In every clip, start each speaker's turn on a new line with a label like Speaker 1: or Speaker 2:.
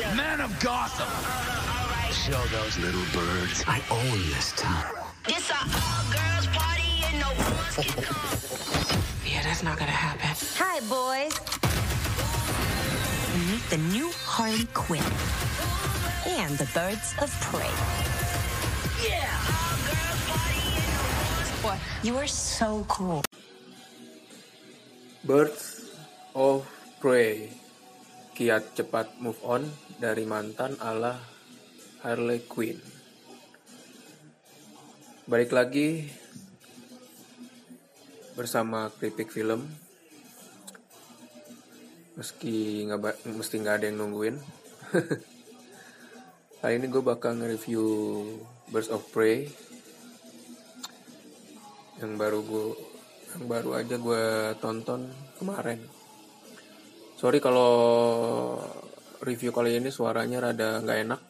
Speaker 1: Man of Gotham. Show those little birds I own this town.
Speaker 2: This a all girls party and no one's
Speaker 3: Yeah, that's not gonna happen.
Speaker 4: Hi, boys. Meet the new Harley Quinn and the Birds of Prey. Yeah, all girls party and no one's. What? You are so cool.
Speaker 5: Birds of Prey Kiat cepat move on dari mantan ala Harley Quinn. Balik lagi bersama Kritik Film. Meski nggak mesti nggak ada yang nungguin. Kali ini gue bakal nge-review Birds of Prey. Yang baru gue yang baru aja gue tonton kemarin. Sorry kalau review kali ini suaranya rada nggak enak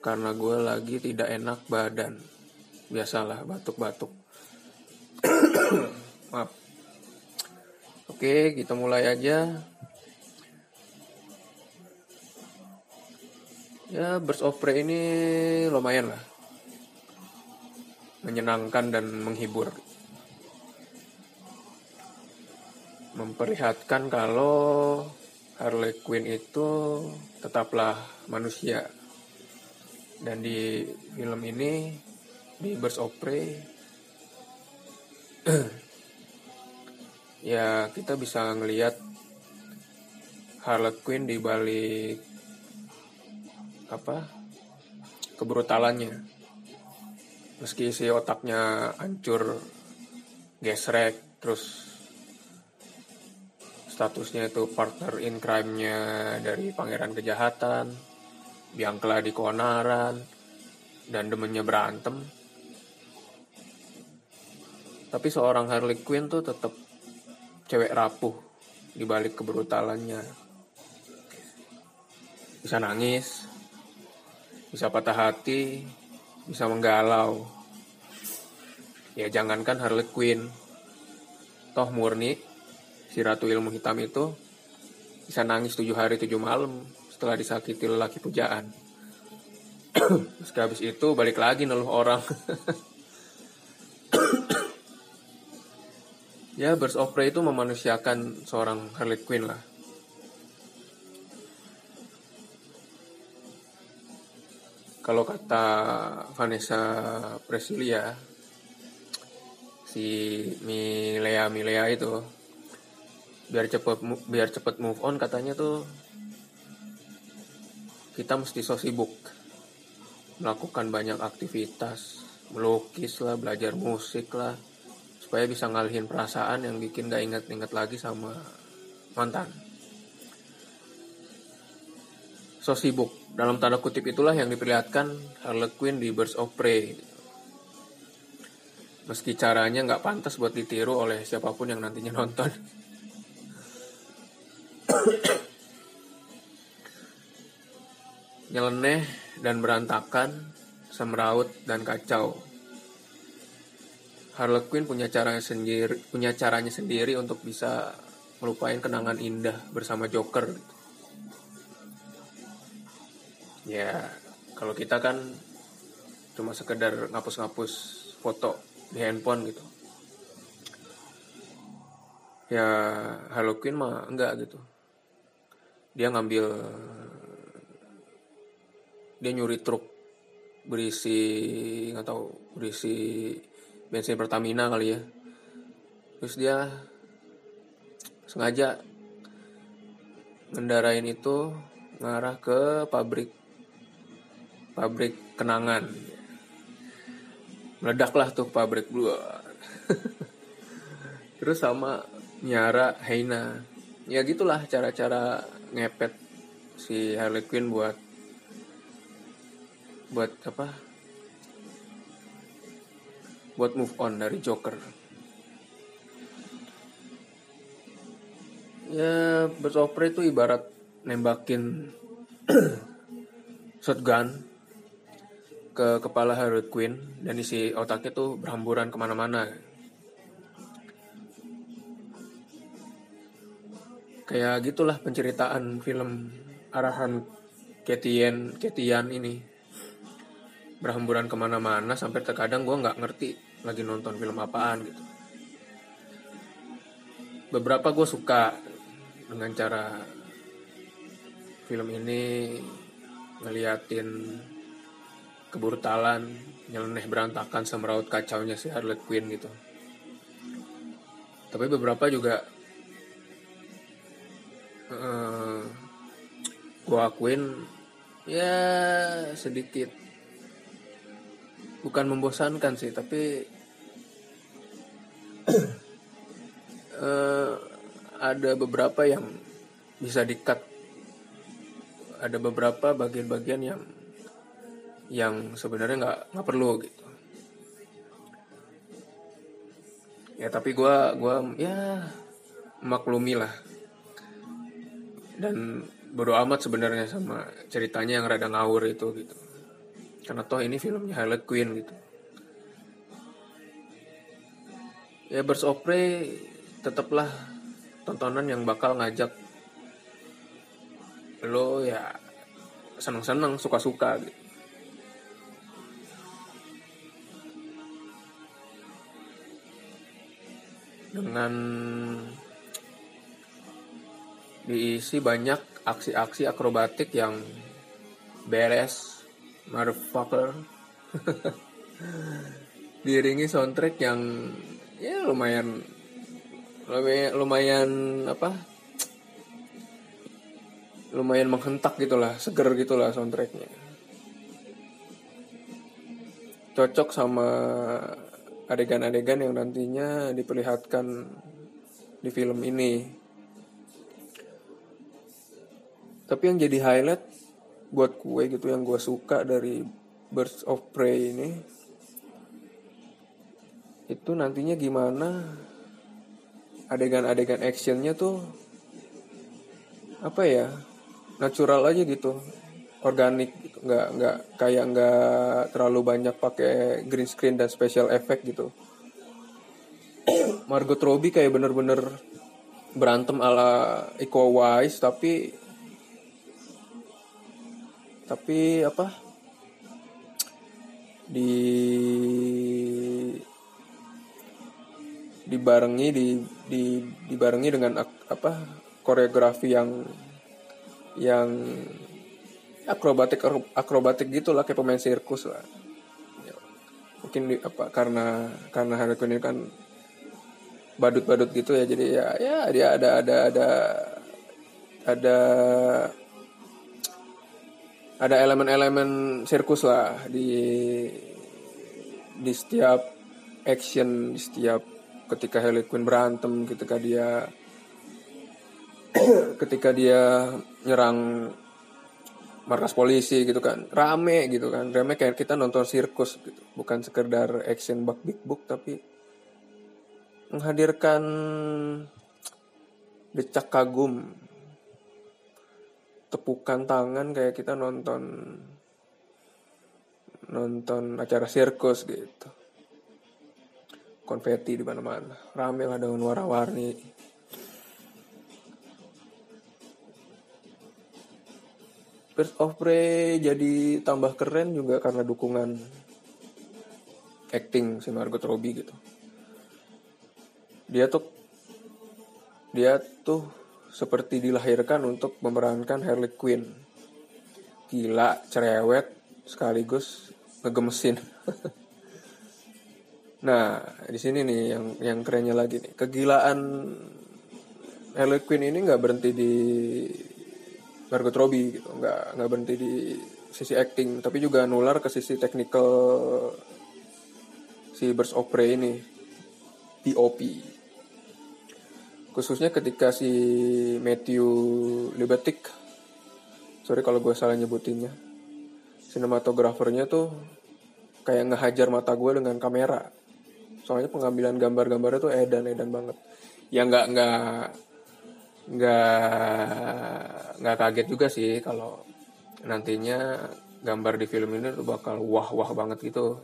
Speaker 5: karena gue lagi tidak enak badan. Biasalah batuk-batuk. Maaf. Oke, kita mulai aja. Ya, Birds of Prey ini lumayan lah. Menyenangkan dan menghibur. Memperlihatkan kalau Harley Quinn itu tetaplah manusia. Dan di film ini di Birds of Prey ya kita bisa ngelihat Harley Quinn di balik apa kebrutalannya meski si otaknya hancur gesrek terus statusnya itu partner in crime-nya dari pangeran kejahatan, Biangkla di keonaran, dan demennya berantem. Tapi seorang Harley Quinn tuh tetap cewek rapuh di balik kebrutalannya. Bisa nangis, bisa patah hati, bisa menggalau. Ya jangankan Harley Quinn, toh murni si Ratu Ilmu Hitam itu bisa nangis tujuh hari tujuh malam setelah disakiti lelaki pujaan. Terus habis itu balik lagi neluh orang. ya, Birds of Prey itu memanusiakan seorang Harley Quinn lah. Kalau kata Vanessa Presilia, si Milea Milea itu biar cepet biar cepet move on katanya tuh kita mesti so sibuk. Melakukan banyak aktivitas melukis lah belajar musik lah supaya bisa ngalihin perasaan yang bikin gak inget-inget lagi sama mantan. So sibuk. Dalam tanda kutip itulah yang diperlihatkan Harley Quinn di Birds of Prey. Meski caranya nggak pantas buat ditiru oleh siapa pun yang nantinya nonton nyeleneh dan berantakan, semeraut dan kacau. Harley Quinn punya caranya sendiri, punya caranya sendiri untuk bisa melupain kenangan indah bersama Joker. Ya, kalau kita kan cuma sekedar ngapus-ngapus foto di handphone gitu. Ya, Harley Quinn mah enggak gitu. Dia ngambil dia nyuri truk berisi nggak tahu berisi bensin Pertamina kali ya. Terus dia sengaja ngendarain itu ngarah ke pabrik pabrik kenangan. Meledaklah tuh pabrik dua terus sama nyara Heina ya gitulah cara-cara ngepet si Harley Quinn buat buat apa? Buat move on dari Joker. Ya Prey itu ibarat nembakin shotgun ke kepala Harley Quinn dan isi otaknya tuh berhamburan ke mana-mana kayak gitulah penceritaan film arahan Ketian Ketian ini. Berhamburan ke mana-mana sampai terkadang gue nggak ngerti lagi nonton film apaan gitu. Beberapa gue suka dengan cara film ini ngeliatin kebrutalan nyeleneh berantakan semeraut kacaunya si Harley Quinn gitu. Tapi beberapa juga uh, gue akuin ya sedikit. Bukan membosankan sih tapi uh, ada beberapa yang bisa dikat ada beberapa bagian-bagian yang yang sebenarnya nggak nggak perlu gitu. Ya tapi gue gua ya maklumi lah dan bodo amat sebenarnya sama ceritanya yang rada ngawur itu gitu. Karena toh ini filmnya Harley Quinn gitu. Ya Birds tetaplah tontonan yang bakal ngajak lo ya seneng-seneng suka-suka gitu. Dengan diisi banyak aksi-aksi akrobatik yang beres motherfucker diiringi soundtrack yang ya lumayan lumayan, apa lumayan menghentak gitulah seger gitulah soundtracknya cocok sama adegan-adegan yang nantinya diperlihatkan di film ini. Tapi yang jadi highlight buat kue gitu yang gue suka dari Birds of Prey ini itu nantinya gimana adegan-adegan actionnya tuh apa ya natural aja gitu organik gitu. nggak nggak kayak nggak terlalu banyak pakai green screen dan special effect gitu Margot Robbie kayak bener-bener berantem ala Iko Uwais tapi tapi apa? Di dibarengi di di dibarengi dengan apa koreografi yang yang akrobatik akrobatik gitulah kayak pemain sirkus lah. Ya, mungkin di, apa karena karena Harley Quinn ini kan badut-badut gitu ya jadi ya ya dia ada ada ada ada ada elemen-elemen sirkus lah di di setiap action di setiap ketika Harley Quinn berantem ketika dia ketika dia nyerang markas polisi gitu kan. Rame gitu kan. Rame kayak kita nonton sirkus gitu. Bukan sekedar action bak big book tapi menghadirkan decak kagum tepukan tangan kayak kita nonton nonton acara sirkus gitu. Konfeti di mana-mana. Rame lah dengan warna-warni. Birds of Prey jadi tambah keren juga karena dukungan acting si Margot Robbie gitu. Dia tuh dia tuh seperti dilahirkan untuk memerankan Harley Quinn. Gila, cerewet, sekaligus ngegemesin. nah, di sini nih yang yang kerennya lagi nih. Kegilaan Harley Quinn ini nggak berhenti di Margot Robbie gitu nggak nggak berhenti di sisi acting tapi juga nular ke sisi technical si Birds of Prey ini POP khususnya ketika si Matthew Libatic sorry kalau gue salah nyebutinnya sinematografernya tuh kayak ngehajar mata gue dengan kamera. Soalnya pengambilan gambar-gambarnya tuh edan edan banget. Ya nggak nggak nggak nggak kaget juga sih kalau nantinya gambar di film ini tuh bakal wah wah banget gitu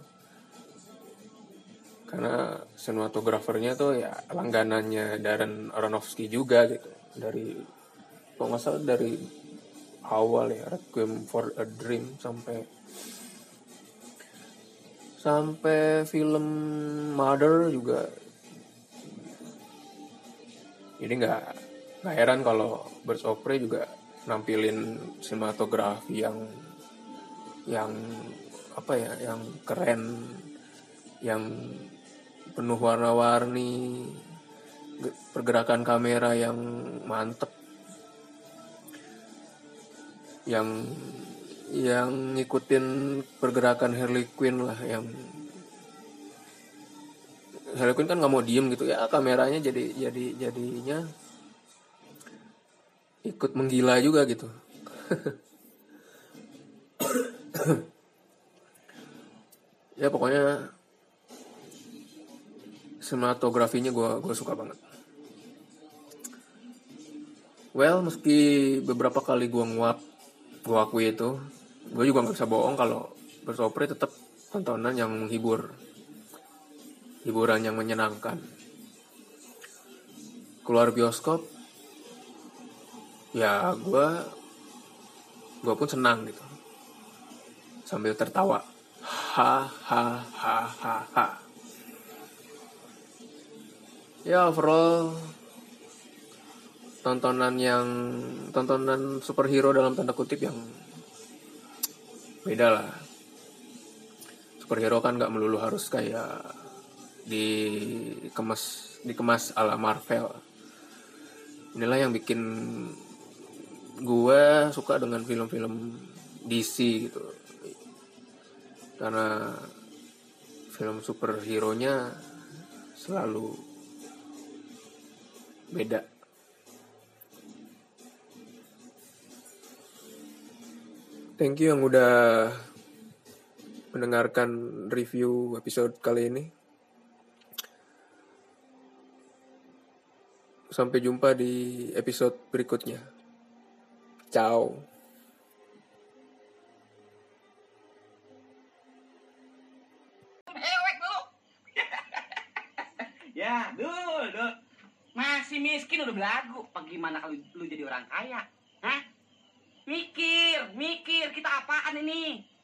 Speaker 5: karena sinematografernya tuh ya langganannya Darren Aronofsky juga gitu. Dari kalau dari awal ya Requiem for a Dream sampai sampai film Mother juga. Jadi nggak nggak heran kalau Birds of juga nampilin sinematografi yang yang apa ya yang keren yang penuh warna-warni ge- pergerakan kamera yang mantep. Yang yang ngikutin pergerakan Harley Quinn lah yang Harley Quinn kan nggak mau diem gitu ya kameranya jadi jadi jadinya ikut menggila juga gitu. Ya pokoknya sinematografinya gue gue suka banget. Well meski beberapa kali gue nguap gue akui itu gue juga nggak bisa bohong kalau bersopre tetap tontonan yang menghibur. Hiburan yang menyenangkan. Keluar bioskop ya gue gue pun senang gitu. Sambil tertawa. Ha ha ha ha ha ya overall tontonan yang tontonan superhero dalam tanda kutip yang beda lah. Superhero kan nggak melulu harus kayak dikemas dikemas ala Marvel. Inilah yang bikin gue suka dengan film-film DC gitu. Karena film superhero nya selalu beda. Thank you yang udah mendengarkan review episode kali ini. Sampai jumpa di episode berikutnya. Ciao
Speaker 6: Ewek lu. ya, dul, dul. Masih miskin udah belagu. Bagaimana kalau lu jadi orang kaya? Hah? Mikir, mikir kita apaan ini?